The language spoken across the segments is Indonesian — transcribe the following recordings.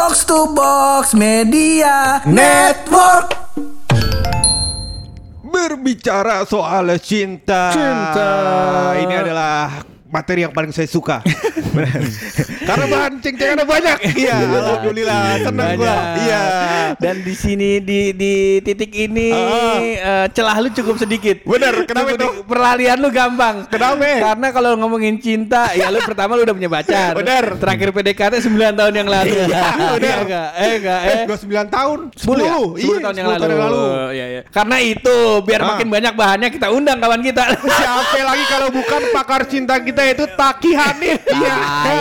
Box to Box Media Network. Berbicara soal cinta. Cinta. Ini adalah materi yang paling saya suka. Karena bahan ceng-cengannya banyak. Iya, alhamdulillah senang gua. Iya. Dan di sini di di titik ini eh, celah lu cukup sedikit. Bener, kenapa itu? di- Perlalian lu gampang. Kenapa? Karena kalau ngomongin cinta, ya lu pertama lu udah punya pacar. Bener. Terakhir PDKT 9 tahun yang lalu. Iya, bener. Iya enggak? Eh enggak eh. Eh, gua 9 tahun. 10 ya? 10 Iya, tahun yang 10 lalu. Iya, iya. Karena itu biar Ah. makin banyak bahannya kita undang kawan kita. Siapa lagi kalau bukan pakar cinta kita itu Taki Hanif. Iya. Tai,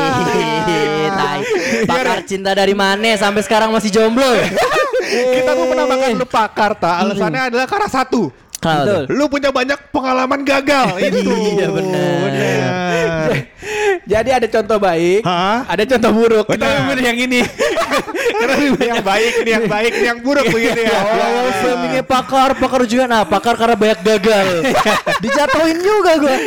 tai. Pakar cinta dari mana sampai sekarang masih jomblo ya? Kita tuh menamakan lu pakar, ta. Alasannya adalah karena satu. Kalau Betul. Lu punya banyak pengalaman gagal itu. Iya, bener. Jadi ada contoh baik, Hah? ada contoh buruk. Kita Benar. ambil yang ini. Karena Ini yang baik, ini yang baik, ini yang buruk begitu ya. Oh, filmnya pakar, pakar juga nah, pakar karena banyak gagal. Dijatuhin juga gua.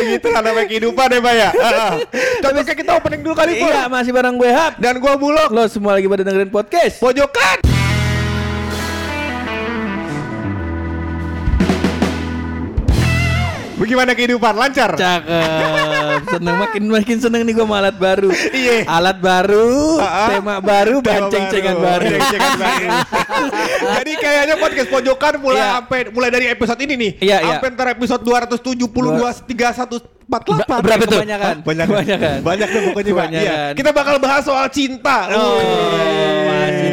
Begitu lah namanya kehidupan ya, Pak ya. Contohnya kita opening dulu kali. Iya, masih bareng gue Hap. Dan gua Bulog. Lo semua lagi pada dengerin podcast. Pojokan. Bagaimana kehidupan? Lancar? Cakep. Seneng makin makin seneng nih gue sama alat baru. Iya. Alat baru, ah. tema baru, Tema banceng-cengan baru. Banceng-cengan baru. Jadi kayaknya podcast pojokan mulai Iya. sampai mulai dari episode ini nih. Iya, iya. Sampai ntar episode 272 3148. Berapa itu? Kebanyakan. Banyak. Banyak deh pokoknya, Pak. Iya. Kita bakal bahas soal cinta. Oh, cinta-cintaan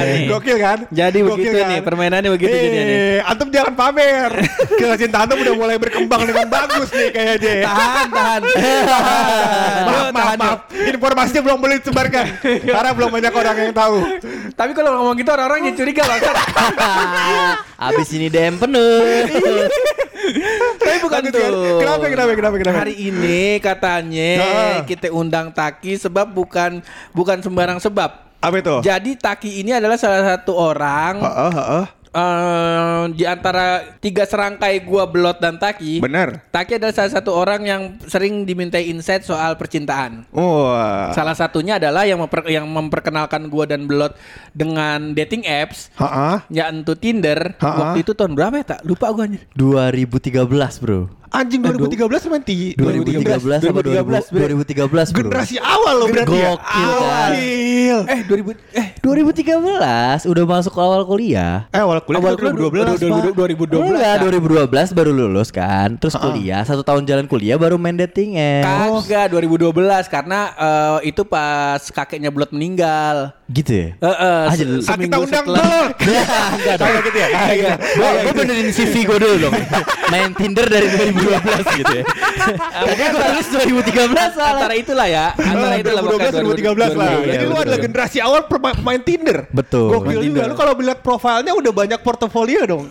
nih. Gokil kan? Jadi Gokil begitu nih, permainannya begitu eh, jadinya nih. Antum jangan pamer. Kisah cinta antum udah mulai berkembang dengan bagus nih kayaknya. Tahan, tahan. maaf, Lo maaf, tahan, maaf. Informasinya belum boleh disebarkan. Karena belum banyak orang yang tahu. Tapi kalau ngomong gitu orang-orang jadi curiga loh. Abis ini DM penuh. Tapi bukan Lanjut, kan? tuh. Kenapa, kenapa, kenapa, kenapa? Hari ini katanya kita undang Taki sebab bukan bukan sembarang sebab. Apa itu? Jadi Taki ini adalah salah satu orang Heeh, heeh. eh, di antara tiga serangkai gua Belot dan Taki. Benar. Taki adalah salah satu orang yang sering dimintai insight soal percintaan. Wah. Salah satunya adalah yang memper- yang memperkenalkan gua dan Belot dengan dating apps Heeh. ya entu Tinder. Ha-ha. Waktu itu tahun berapa ya tak? Lupa gua anjir. 2013, Bro. Anjing 2013 main ti 2013 apa 2000, 2013, Bro. Generasi awal loh berarti ya. Gokil, kan? Eh 2000 eh 2013 udah masuk awal kuliah. Eh awal kuliah Awal itu kuliah 2012 2012, 2012 Enggak, Kak. 2012 baru lulus kan. Terus kuliah, satu tahun jalan kuliah baru main dating apps. Kagak 2012 karena eh, itu pas kakeknya Belot meninggal. Gitu ya? Heeh. Ah, se- jadi- Ah, kita undang setelah-. Enggak dong. Kayak gitu ya. Gitu. Gue gue benerin CV gue dulu dong Main Tinder dari 2012 gitu ya Tadi gue tulis 2013 salah Antara itulah ya, antara itulah 2012 2013 lah. Iya, Jadi lu betul. adalah generasi awal pema- pemain Tinder. Betul. Gokil Main juga. Lu kalau lihat profilnya udah banyak portofolio dong.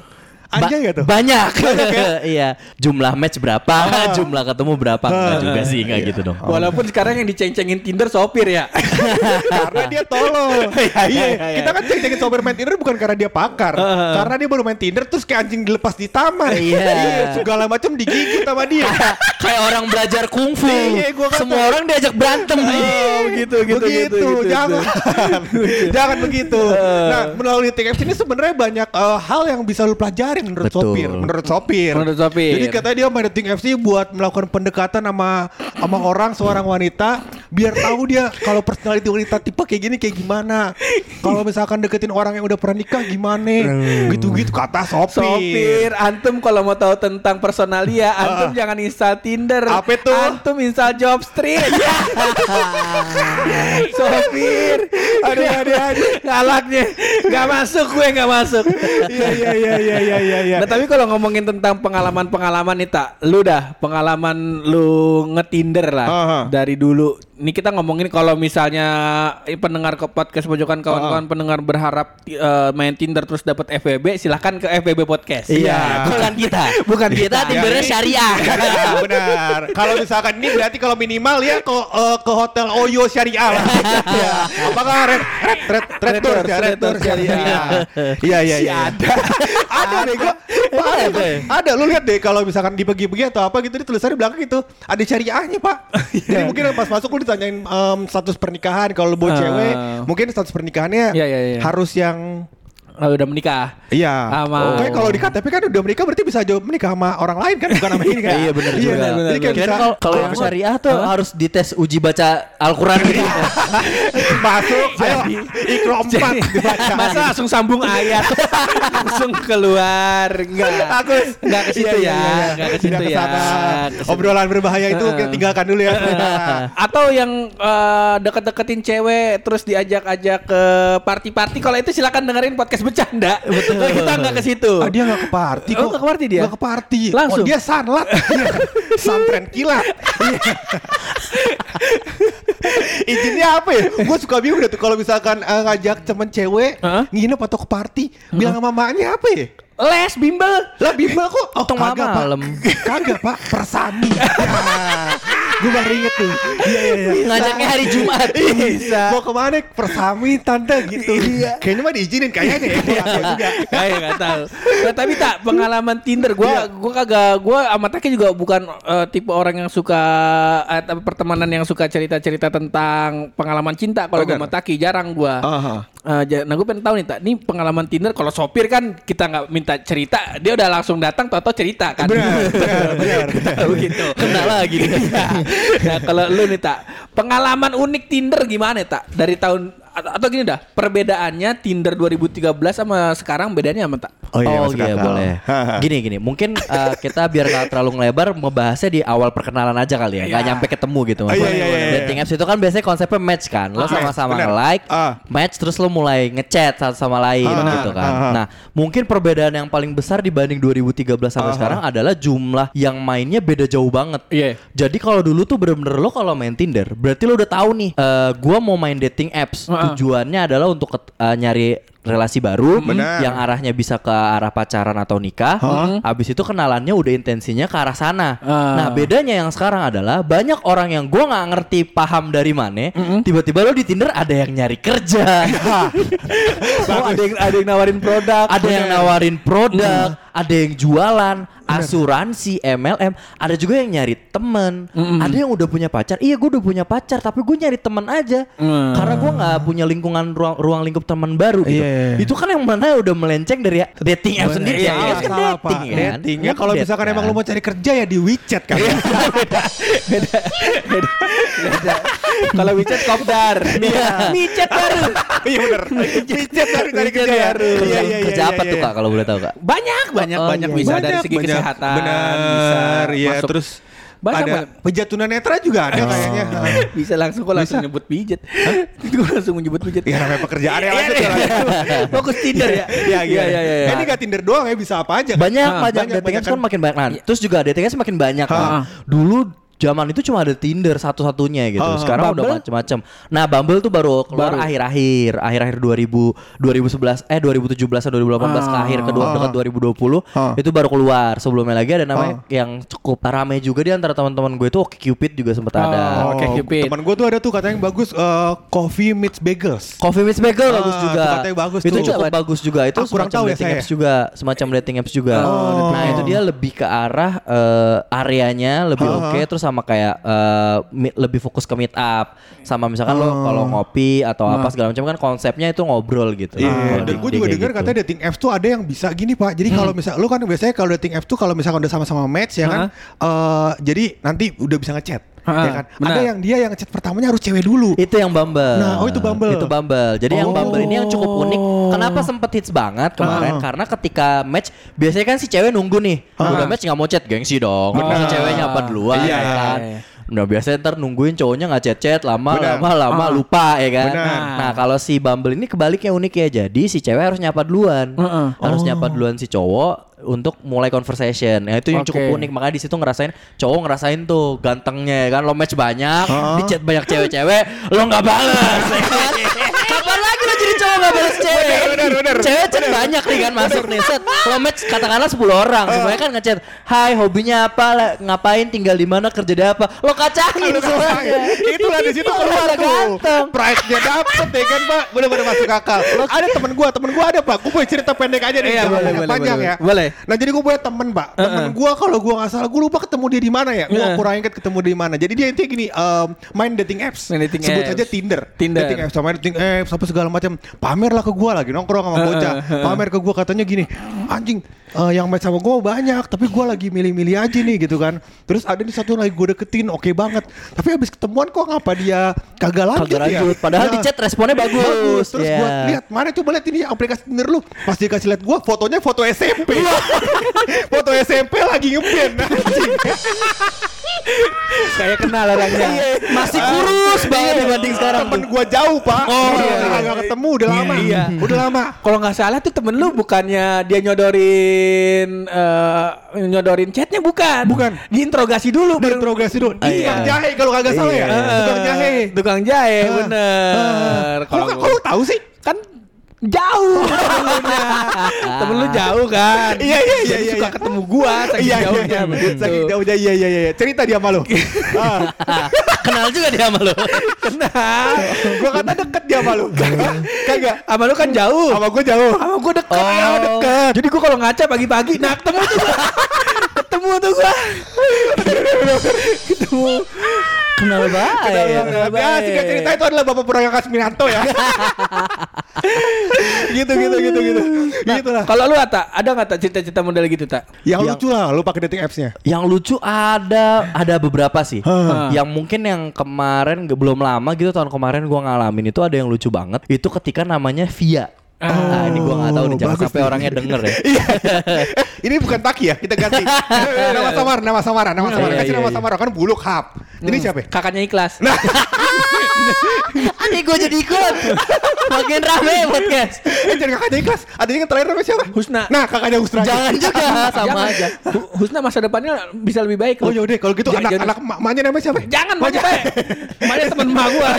Anjay Ba- gak tuh? Banyak, ya? Iya Jumlah match berapa Jumlah ketemu berapa Enggak juga sih Enggak gitu dong Walaupun sekarang yang diceng-cengin Tinder sopir ya. karena dia tolol. iya, Iya, iya. kita kan cek-cekin sopir main Tinder bukan karena dia pakar. Karena dia baru main Tinder terus kayak anjing dilepas di taman. Iya. segala macam digigit sama dia. Kayak orang belajar kungfu Iya, gua kata- Semua orang diajak berantem Oh, begitu, gitu, begitu, gitu, gitu, jangan, jangan begitu. Nah, melalui TKF ini sebenarnya banyak eh, hal yang bisa lu menurut Betul. sopir, menurut sopir. Menurut sopir. Jadi katanya dia main dating FC buat melakukan pendekatan sama sama orang seorang wanita biar tahu dia kalau personality wanita tipe kayak gini kayak gimana. Kalau misalkan deketin orang yang udah pernah nikah gimana? Gitu-gitu kata sopir. Sopir, antum kalau mau tahu tentang personalia, antum jangan install Tinder. Apa itu? Antum install Jobstreet. Sopir, Aduh, aduh, aduh. galaknya, nggak masuk gue nggak masuk. Iya, iya, iya, iya, iya, iya, iya. Nah tapi kalau ngomongin tentang pengalaman-pengalaman nih tak, lu dah pengalaman lu ngetinder lah Aha. dari dulu. Ini kita ngomongin kalau misalnya eh, pendengar ke podcast pojokan kawan-kawan pendengar berharap eh, main Tinder terus dapat FBB, silahkan ke FBB podcast. Iya. Bukan kita. Bukan Kita kita. Tindernya syariah. Ya, benar. Kalau misalkan ini berarti kalau minimal ya ke eh, ke hotel Oyo Syariah lah. Ya. Apakah red red red red ya ya iya. Iya iya iya. ada. Ada bego Pak, ada Ada ya? ada. Lu lihat deh kalau misalkan di pergi-pergi atau apa gitu di tulisannya belakang itu. Ada syariahnya pak. Jadi mungkin pas masuk lu ditanyain em, status pernikahan kalau lu bawa Ah. cewek mungkin status pernikahannya Iya, iya, iya. harus yang Oh, udah menikah. Iya. Sama- Oke, kalau di KTP kan udah menikah berarti bisa jauh menikah sama orang lain kan bukan sama ini kan? Iya benar juga. Jadi kayak Kirain bisa kalau kalau yang syariah tuh harus dites uji baca Al-Qur'an gitu. masuk, ayo ikro empat dibaca. Masa langsung sambung ayat langsung keluar enggak Aku enggak ke situ Iya, iya, ya iya. enggak ke situ ya. Obrolan berbahaya itu tinggalkan dulu ya. atau yang eh, deket-deketin cewek terus diajak-ajak ke party-party kalau itu silakan dengerin podcast bercanda betul kita nggak ke situ Ah, dia gak ke party Oh, kok. nggak ke party dia? Nggak ke party. Langsung? Oh, dia sanlat. Santren kilat. Iya. Izinnya apa ya? Gue suka bingung tuh kalau misalkan eh, ngajak temen cewek Hah? nginep atau ke party, bilang sama mamanya apa ya? les bimbel Lah bimbel kok? Oh kagak pak malam. Kagak pak Persami Gue baru inget tuh Iya iya iya Ngajaknya hari Jumat. Bisa Mau ke mana Persami tante gitu Iya Kayaknya mah diizinin kayaknya ya Gua nggak tahu juga Kayak nggak tahu. Nah, tapi tak pengalaman Tinder gua gua kagak gua sama Taki juga bukan eh, tipe orang yang suka eh, tapi pertemanan yang suka cerita-cerita tentang pengalaman cinta kalau gua sama Taki jarang. Eh, ja- nah gue pengen tahu nih tak, ini pengalaman Tinder kalau sopir kan kita nggak minta cerita, dia udah langsung datang atau cerita kan? Benar, benar. Tahu gitu. Kena lagi nih. Iya. Nah kalau lu nih tak, pengalaman unik Tinder gimana tak? Dari tahun atau, gini dah, perbedaannya Tinder 2013 sama sekarang bedanya apa tak? Oh iya, masuk akal. boleh. Gini gini, mungkin eh, kita biar nggak terlalu ngelebar membahasnya di awal perkenalan aja kali ya, nggak Iya. nyampe ketemu gitu. Oh, iya, iya, iya, iya. Dating apps itu kan biasanya konsepnya match kan, lo Ah, sama-sama benar. nge-like, Ah. match terus lo mulai ngechat satu sama lain Ah, gitu kan. ah, ah. Nah, mungkin perbedaan yang paling besar dibanding 2013 sampai Ah, sekarang adalah jumlah yang mainnya beda jauh banget. Iya. Jadi kalau dulu tuh bener-bener lo kalau main Tinder, berarti lo udah tahu nih, eh, gua mau main dating apps. Ah. Tujuannya adalah untuk eh, nyari relasi baru Benar. yang arahnya bisa ke arah pacaran atau nikah. Habis itu kenalannya udah intensinya ke arah sana. Ah. Nah, bedanya yang sekarang adalah banyak orang yang gua nggak ngerti paham dari mana, tiba-tiba lo di Tinder ada yang nyari kerja. Oh, ada yang ada yang nawarin produk, ada yang nawarin produk, ada yang jualan, asuransi, MLM, ada juga yang nyari temen, ada yang udah punya pacar. Iya, gue udah punya pacar, tapi gue nyari temen aja, Mm. karena gue nggak punya lingkungan ruang, ruang lingkup teman baru gitu. Iya. Itu kan yang mana udah melenceng dari dating app sendiri. Iya, apps kan salah, Pak. dating kan. Dating. Iya Ya kan kalau misalkan kan. emang lu mau cari kerja ya di WeChat kan. Kalau WeChat kopdar. WeChat baru. Iya bener. WeChat baru cari Kerja ya. baru. Iya iya iya. Kerja apa iya, tuh iya. kak kalau boleh tahu kak? Banyak, banyak, Oh, banyak iya. bisa dari Banyak, segi banyak. Kesehatan. Benar, bisa iya. masuk- Terus Banyak, ada banyak. pijat tunanetra juga ada kayaknya. bisa langsung kok langsung Bisa. nyebut pijet. Gue langsung menyebut pijet. Ya namanya pekerjaan ya Iya, lanjut iya, ya, lanjut. iya. Fokus Tinder ya. Iya iya iya iya. Eh, Ini gak Tinder doang ya bisa apa aja. kan? Banyak, Ah, banyak, banyak, dating apps banyak kan makin banyak. Nah, terus juga dating apps makin banyak Ah. kan. Dulu zaman itu cuma ada Tinder satu-satunya gitu. Ah, Sekarang udah Bumble? macam-macam. Nah, Bumble tuh baru keluar Baru. akhir-akhir, akhir-akhir 2000 2011 eh 2017 atau 2018 ke Ah. akhir kedua Ah. dekat 2020 Ah. itu baru keluar. Sebelumnya lagi ada namanya yang cukup ramai juga di antara teman-teman gue itu Oke Cupid juga sempat ada. Oh, Oke, Cupid. Teman gue tuh ada tuh katanya yang bagus eh, Coffee Meets Bagels. Coffee Meets Bagel Ah, bagus juga. itu katanya bagus itu tuh. cukup bagus juga. Itu Ah, kurang semacam tahu ya dating saya. apps juga, semacam dating apps juga. Oh, nah, itu dia lebih ke arah eh, areanya lebih Ah, oke terus sama kayak mi- lebih fokus ke meet up. Sama misalkan lo kalau ngopi atau apa segala macam kan konsepnya itu ngobrol gitu. Iya, Kalau dan gue juga dengar gitu. katanya dating apps tuh ada yang bisa gini pak. Jadi kalau misal lu kan biasanya kalau dating apps tuh kalau misalkan udah sama-sama match ya kan, eh, jadi nanti udah bisa ngechat, Ha-ha, ya kan. benar. Ada yang dia yang chat pertamanya harus cewek dulu. Itu yang Bumble. Nah, oh itu Bumble. Itu Bumble. Jadi yang Oh. Bumble ini yang cukup unik. Kenapa sempet hits banget kemarin? Ah. Karena ketika match biasanya kan si cewek nunggu nih. Udah match nggak mau chat gengsi dong. Masa ceweknya apa duluan Iya. ya kan? Nah biasanya ntar nungguin cowoknya nggak chat chat lama Benar. lama lama lupa ya kan. Benar. Nah kalau si Bumble ini kebaliknya unik ya. Jadi si cewek harus nyapa duluan. Heeh. Harus nyapa duluan si cowok untuk mulai conversation. Nah itu yang cukup Oke. unik makanya di situ ngerasain cowok ngerasain tuh gantengnya ya kan lo match banyak, di chat banyak cewek-cewek, lo nggak balas. Kapan lagi cowok nggak balas cewek? benar, benar, bener, Cewek chat banyak nih kan masuk nih set. Lo match katakanlah 10 orang, semuanya kan ngechat, "Hai, hobinya apa? Ngapain? Tinggal di mana? Kerja di apa?" Lo kacangin semuanya. Itulah di situ keluar tuh. ganteng. Price-nya dapet ya kan Pak. Bener-bener masuk akal. Ada temen gua, temen gua ada Pak. Gue punya cerita pendek aja nih. Iya, boleh, boleh, panjang boleh, ya. boleh. Nah jadi gue punya temen Pak. Temen gua kalau gua nggak salah, gue lupa ketemu dia di mana ya. Gua Heeh. kurang inget ketemu dia di mana. Jadi dia intinya gini, em, main dating apps. Sebut aja Tinder. Tinder. Dating apps, sama dating apps, apa segala macam. Pamer lah ke gua lagi nongkrong sama bocah. Pamer ke gua katanya gini, anjing eh, yang match sama gua banyak, tapi gua lagi milih-milih aja nih gitu kan. Terus ada di satu lagi gua deketin, oke banget. Tapi habis ketemuan kok ngapa dia kagak lanjut Kagak ya? lanjut. Padahal Nah, di chat responnya bagus. Bagus. Terus Iya. gua lihat mana coba lihat ini aplikasi Tinder lu. Pas dia kasih lihat gua fotonya foto SMP. foto SMP lagi ngeband. anjing. Saya kenal orangnya. Masih kurus banget dibanding sekarang. Temen gua jauh, Pak. Oh, Udah iya. Nggak ketemu udah lama. Iya. Udah lama. Kalau nggak salah tuh temen lu bukannya dia nyodorin eh nyodorin chatnya bukan? Bukan. Diinterogasi dulu. baru- Interogasi dulu. Ah, Ini iya. tukang jahe kalau kagak salah ya. Tukang jahe. Tukang jahe, Ah. bener. Kok lu tahu sih? kan jauh. Temen lu jauh kan? Iya, iya, iya, Jadi iya, suka iya. ketemu gua saking jauhnya begitu. Saking jauhnya iya iya iya. Cerita dia sama lu. Ah, Kenal juga dia sama lo. Kenal. gua kata deket dia sama lu. Kagak. Sama lu kan jauh. Sama gua jauh. Sama gua deket. Oh. deket. Jadi gua kalau ngaca pagi-pagi, nah ketemu tuh gua. ketemu tuh gua. ketemu. Kenal banget. Ya, singkat cerita itu adalah Bapak Puraya Kasminanto ya. gitu gitu gitu gitu. Nah, gitu lah. Kalau lu Ata, ada nggak tak cerita-cerita model gitu tak? Yang, yang- lucu lah lu pakai dating apps-nya. Yang lucu ada ada beberapa sih. Yang mungkin yang kemarin gak- belum lama gitu tahun kemarin gua ngalamin itu ada yang lucu banget. Itu ketika namanya Via. nah, ini gua nggak tahu nih jangan sampai nih. orangnya denger ya. Iya. Ini bukan Taki ya, kita ganti. nama samar, nama samaran, nama samaran. iya, Kasih nama iya. samaran kan buluk hap. Ini siapa? ya? Kakaknya ikhlas. Nah, Ini gue jadi ikut. Makin rame podcast. eh jangan kakaknya ikhlas. Adanya yang terakhir namanya siapa? Husna. Nah, kakaknya Husna. Jangan juga sama aja. Hu- Husna masa depannya bisa lebih baik. Oh yaudah kalau gitu Ja- anak jadi- anak maknya namanya siapa? Jangan mau baik. Makanya temen emak gua.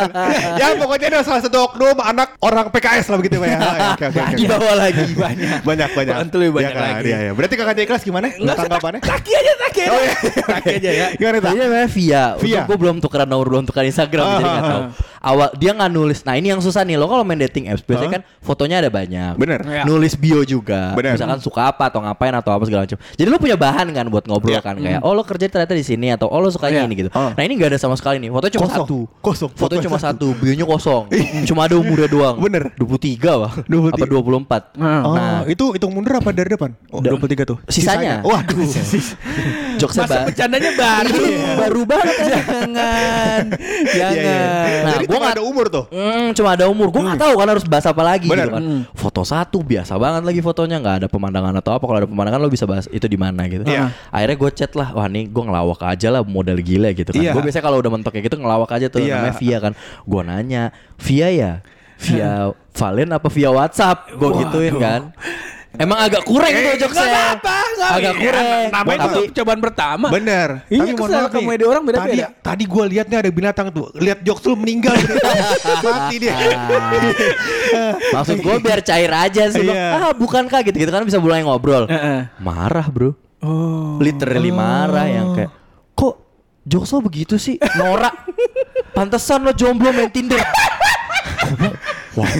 ya pokoknya ada salah satu oknum anak orang PKS lah begitu ya. Ah, Oke oke oke. Di bawah lagi. banyak. Banyak banyak. Bantu lebih banyak Iya kan? lagi. Iya iya. Berarti kakaknya ikhlas gimana? Tanggapannya? Taki aja, taki aja. Oh iya. Taki aja ya. Gimana tak? Dia namanya Via. Via. Gue belum tukeran nomor, belum tukeran Instagram, jadi nggak tahu. Awal dia nggak nulis. Nah ini yang susah nih lo kalau main dating apps biasanya Hah? kan fotonya ada banyak. Bener. Iya. Nulis bio juga. Bener. Misalkan suka apa atau ngapain atau apa segala macam. Jadi lo punya bahan kan buat ngobrol Iya. kan kayak oh lo kerja ternyata di sini atau oh lo sukanya Iya. ini gitu. Oh. Nah ini nggak ada sama sekali nih. Fotonya cuma Kosong. satu. Kosong. Fotonya Fotonya cuma satu. satu. Bionya kosong. cuma ada umurnya doang. Bener. 23 wah. 23. Apa 24. Oh, Nah itu hitung mundur apa dari depan? Oh, Da- 23 tuh. Sisanya. Waduh. jokesnya Masa bercandanya baru. baru banget. Jangan. Iya, iya. Jangan. Nah, Jadi gua cuma nggak- ada umur tuh. Hmm, cuma ada umur. Gue nggak tahu kan harus bahas apa lagi Bener. gitu kan. Foto satu biasa banget lagi fotonya nggak ada pemandangan atau apa. Kalau ada pemandangan lo bisa bahas itu di mana gitu. Iya. Akhirnya gue chat lah. Wah nih gue ngelawak aja lah model gila gitu kan. Iya. Gue biasanya kalau udah mentok kayak gitu ngelawak aja tuh Iya. namanya Via kan. Gue nanya Via ya. Via Valen apa via WhatsApp? Gue gituin kan. Emang agak kurang Eh, tuh jokesnya. Nggak apa-apa, nggak Agak iya, kurang. Namanya Tapi juga percobaan pertama. Bener. Ini Tapi mohon kesel maaf nih, komedi orang beda-beda. Tadi, tadi gue liatnya ada binatang tuh. Lihat jokes lu meninggal. gitu. Mati dia. Maksud gue biar cair aja sih. Iya. Ah bukan kak gitu. Gitu kan bisa mulai ngobrol. Heeh. Marah bro. Oh. literally marah yang kayak kok jokes lo begitu sih norak pantesan lo jomblo main Tinder wah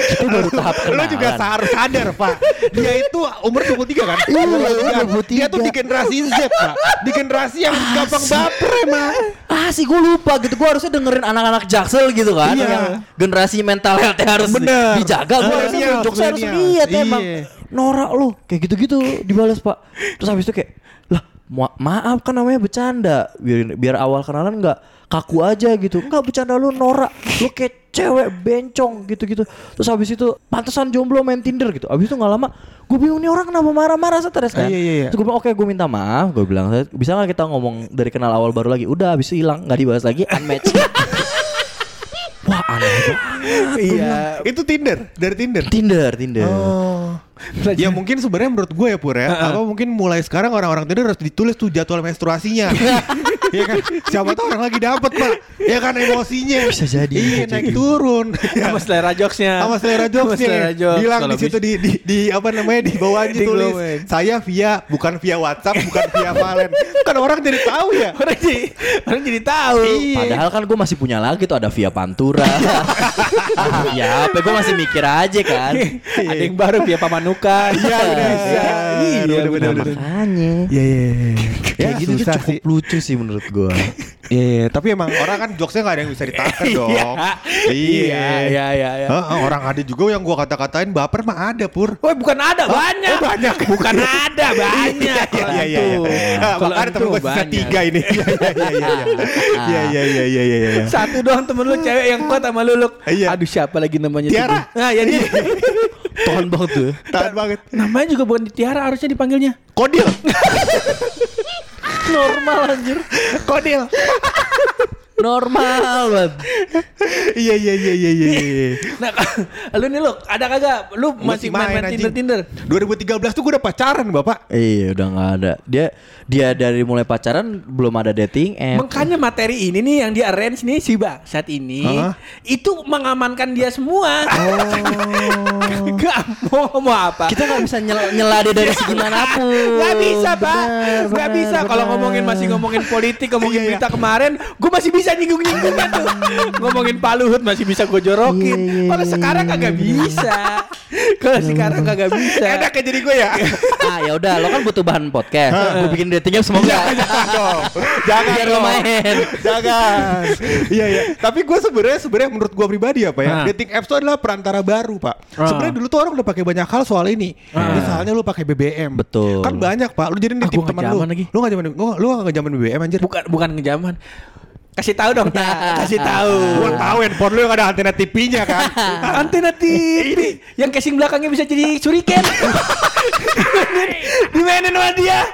kita baru tahap Lu kenalan. juga harus sadar Pak. Dia itu umur 23 kan? Iya, Dia- 23. Dia tuh di generasi Z Pak. Di generasi yang gampang baper emang ah sih gue lupa gitu. Gue harusnya dengerin anak-anak jaksel gitu kan Iya. yang generasi mental health harus Bener. dijaga. Gue harusnya jokesnya harus lihat emang Iya. norak lo kayak gitu-gitu dibalas pak. Terus habis itu kayak lah ma- maaf kan namanya bercanda. Biar biar awal kenalan nggak kaku aja gitu. Nggak bercanda lu norak. Lu kayak cewek bencong gitu-gitu. Terus habis itu pantesan jomblo main Tinder gitu. Habis itu nggak lama gue bingung nih orang kenapa marah-marah stres kan? Iya, iya, iya. terus gue bilang oke gue minta maaf. Gue bilang bisa nggak kita ngomong dari kenal awal baru lagi? Udah habis itu hilang nggak dibahas lagi unmatch wah aneh banget. Iya. Itu Tinder? Dari Tinder? Tinder Tinder. Oh. Ya mungkin sebenarnya menurut gue ya Pur ya. Apa mungkin mulai sekarang orang-orang Tinder harus ditulis tuh jadwal menstruasinya ya kan siapa tahu orang lagi dapet pak ya kan emosinya Bisa jadi, iya bisa naik jadi. turun Sama selera jokesnya. sama selera Sama jokesnya selera jokes. bilang Kalau di situ di, di, di apa namanya di bawahnya tulis saya via bukan via WhatsApp bukan via Valen kan orang jadi tahu ya orang jadi orang jadi tahu. Iya. Padahal kan gue masih punya lagi tuh ada via Pantura. ya, apa gue masih mikir aja kan. Ada yang baru via Pamanukan. Iya, benar. Bisa. Iya, Iya, benar, benar. benar. Makanya. Iya iya iya. Kayak gitu tuh susah cukup sih. lucu sih menurut gue. Iya, iya, tapi emang orang kan jokesnya gak ada yang bisa ditahan dong. Iya, iya, iya, iya. Heeh, orang ada juga yang gua kata-katain baper mah ada pur. Woi bukan ada banyak. oh, banyak. Bukan ada banyak. Iya iya iya. iya. Kalau Makanya temen itu gue sisa tiga ini. Iya iya iya iya. Iya iya iya iya iya. iya. Satu doang temen lu cewek yang kuat sama lu Luk. Iya. Aduh siapa lagi namanya Tiara. Nah ya dia. Tahan banget tuh. Tahan banget. namanya juga bukan Tiara harusnya dipanggilnya. Kodil. Normal anjir. Kodil. Normal banget. Iya iya iya iya iya. iya. Nah, lu nih Luk, ada kagak? Lu masih main-main anjing. Tinder-Tinder? 2013 tuh gue udah pacaran bapak. Iya udah nggak ada. Dia dia dari mulai pacaran belum ada dating app. Makanya materi ini nih yang di arrange nih si Bang saat ini Hah? itu mengamankan dia semua. Oh. Gak mau ngomong apa. Kita nggak bisa nyel nyela dia dari segi mana pun. Gak bisa pak, Benar, gak benar, bisa. Kalau ngomongin masih ngomongin politik, ngomongin Iya, iya. berita kemarin, gue masih bisa nyinggung nyinggungan tuh. ngomongin Pak Luhut masih bisa gue jorokin. Iya, iya, Kalau iya, sekarang iya. kagak bisa. Kalau sekarang kagak bisa. Enak ya jadi gue ya. ah ya udah, lo kan butuh bahan podcast. Gue bikin datingnya semoga. Jangan dong. Jangan Biar lo dong. main. Jangan. Iya iya. Tapi gue sebenarnya sebenarnya menurut gue pribadi apa ya, Ah. dating apps itu adalah perantara baru pak. Ah. Sebenarnya dulu tuh orang udah pakai banyak hal soal ini. Misalnya lu pakai BBM. Betul. Kan banyak pak. Lu jadi Ah, nitip teman lu. Lu nggak zaman lu nggak zaman BBM anjir. Bukan bukan ngejaman. Kasih tahu dong, tak. Kasih tahu. Gua tahu handphone lu yang ada antena TV-nya kan. Antena TV yang casing belakangnya bisa jadi suriken. Dimainin sama dia.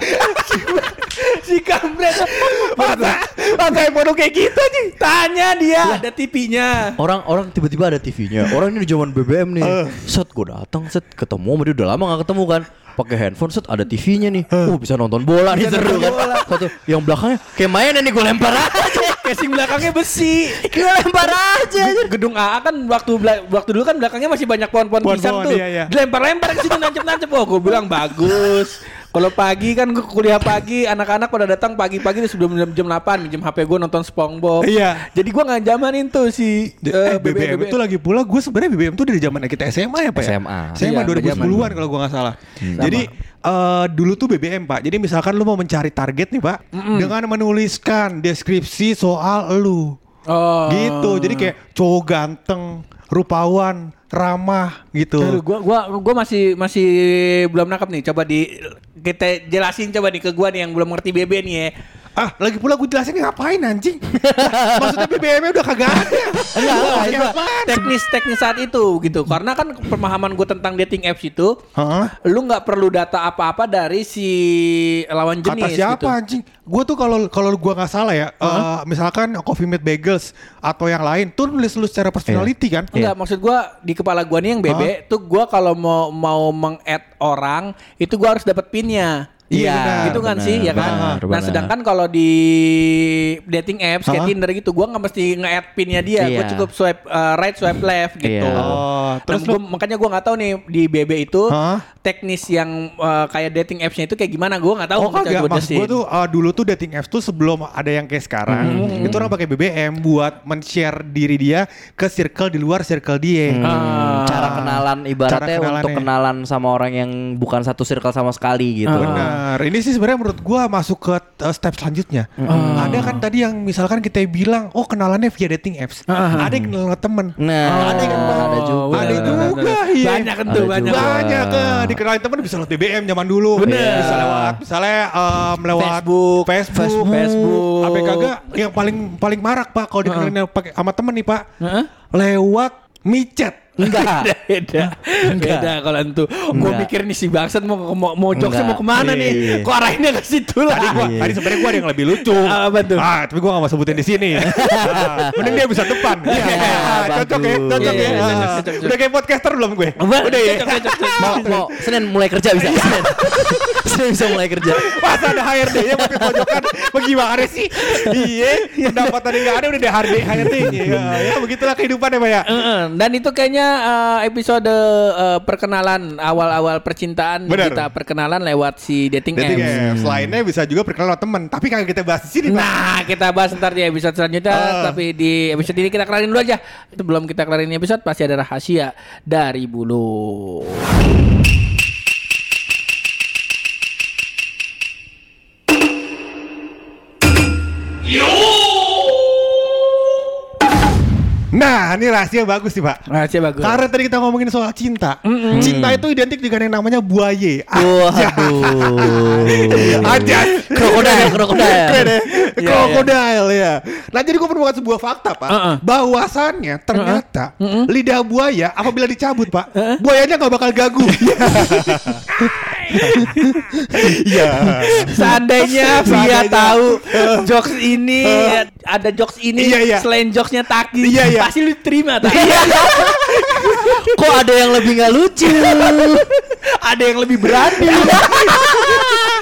si kampret. Masa, masa handphone kayak gitu aja. Tanya dia, ada TV-nya. Orang-orang tiba-tiba ada TV-nya. Orang ini di zaman BBM nih. Set gue datang, set ketemu sama dia udah lama gak ketemu kan. Pakai handphone set ada TV-nya nih. Oh bisa nonton bola nih seru nonton kan. bola. Satu yang belakangnya kayak mainan nih gue lempar aja. Casing belakangnya besi. Gue lempar aja. Gedung AA kan waktu waktu dulu kan belakangnya masih banyak pohon-pohon Pohon-pohon, pisang tuh. iya, iya. Dilempar-lempar ke situ nancep-nancep. Oh, gue bilang bagus. Kalau pagi kan gue kuliah pagi, anak-anak pada datang pagi-pagi sebelum jam, jam 8 minjem HP gue nonton SpongeBob. Iya. Jadi gue nggak zamanin tuh si Eh, eh, BBM, itu lagi pula gue sebenarnya BBM tuh dari zaman kita SMA ya pak ya? SMA. SMA Iya, 2010-an kalau gue nggak salah. Jadi eh, dulu tuh BBM pak. Jadi misalkan lu mau mencari target nih pak, dengan menuliskan deskripsi soal lu, Oh. gitu. Jadi kayak cowok ganteng, rupawan, ramah gitu. Aduh, gua gua gua masih masih belum nangkep nih. Coba di kita jelasin coba nih ke gua nih yang belum ngerti BB nih ya. Ah, lagi pula gue jelasin ngapain anjing? Maksudnya BBM-nya udah kagak ada. Enggak, enggak, teknis-teknis saat itu gitu. Karena kan pemahaman gue tentang dating apps itu, Heeh. lu nggak perlu data apa-apa dari si lawan jenis Kata siapa gitu. anjing? Gue tuh kalau kalau gua nggak salah ya, eh, misalkan Coffee Mate Bagels atau yang lain tuh nulis lu secara personality kan? Enggak, maksud gua di kepala gua nih yang BB tuh gua kalau mau mau meng-add orang, itu gua harus dapat pinnya. Iya, benar, gitu kan benar, sih ya kan. benar, nah benar. sedangkan kalau di dating apps kayak? Tinder gitu, gua nggak mesti nge-add pinnya dia, gua Iya. cukup swipe uh, right, swipe left gitu. Iya. Oh, Terus terus lu makanya gua nggak tahu nih di BB itu Hah? teknis yang uh, kayak dating appsnya itu kayak gimana, gua nggak tahu. Oh kagak, gua maksud jelasin. tuh uh, dulu tuh dating apps tuh sebelum ada yang kayak sekarang Hmm. Itu orang pakai BBM buat men-share diri dia ke circle di luar circle dia Ah. Cara kenalan ibaratnya Cara kenalannya. untuk kenalan sama orang yang bukan satu circle sama sekali gitu. Ah. Benar, ini sih sebenarnya menurut gua masuk ke uh, step selanjutnya Ada kan tadi yang misalkan kita bilang, oh kenalannya via dating apps Ah. Ada yang kenal sama temen Nah, Ada yang ada juga. Ada benar, juga, benar. iya. Banyak kan tuh, banyak. Banyak eh, dikenalin temen bisa lewat BBM zaman dulu Bener. Bisa lewat misalnya em, lewat Facebook. Facebook, Facebook. Apa kagak yang paling paling marak pak kalau dikenalin pakai sama temen nih pak Heeh. Lewat micet Enggak. beda Enggak. beda kalau itu gue Enggak. mikir nih si bangsat mau mau, mau jokesnya mau Enggak. ke mana nih Iya. kok arahinnya ke situ lah Tadi gua, Iya. tadi sebenarnya gua ada yang lebih lucu. Ah, tuh? Ah, tapi gua gak mau sebutin di sini. Ah, Mending dia bisa depan. Iya, ah, cocok ya, cocok Iya, ya. iya, Ah. Udah kayak podcaster belum gue? Udah ya. mau, mau Senin mulai kerja bisa. Senin. Senin bisa mulai kerja. Pas ada HRD-nya pakai pojokan bagaimana sih? Iya, pendapatan yang gak ada udah ada HRD HRD-nya. Ya, ya begitulah kehidupan ya, Pak ya. Dan itu kayaknya eh, episode eh, perkenalan awal-awal percintaan Benar. kita perkenalan lewat si dating, Dating apps. apps. Lainnya bisa juga perkenalan temen. Tapi kagak kita bahas di sini. Nah, kita bahas ntar di episode selanjutnya. Ah. Tapi di episode ini kita kelarin dulu aja. Itu belum kita kelarin episode pasti ada rahasia dari bulu. Nah, ini rahasia bagus nih, Pak. Rahasia bagus. Karena tadi kita ngomongin soal cinta. Cinta itu identik dengan yang namanya buaye. Waduh. Aja. Krokodil, krokodil. Ya? Iya, Krokodil ya. Nah jadi gue menemukan sebuah fakta pak. Uh-uh. Bahwasannya ternyata lidah buaya apabila dicabut pak, buayanya nggak bakal gagu. Iya. Seandainya Via tahu jokes ini ada jokes ini Iya, iya. selain jokesnya Taki Iya, iya. pasti lu terima tak? Kok ada yang lebih nggak lucu? ada yang lebih berani.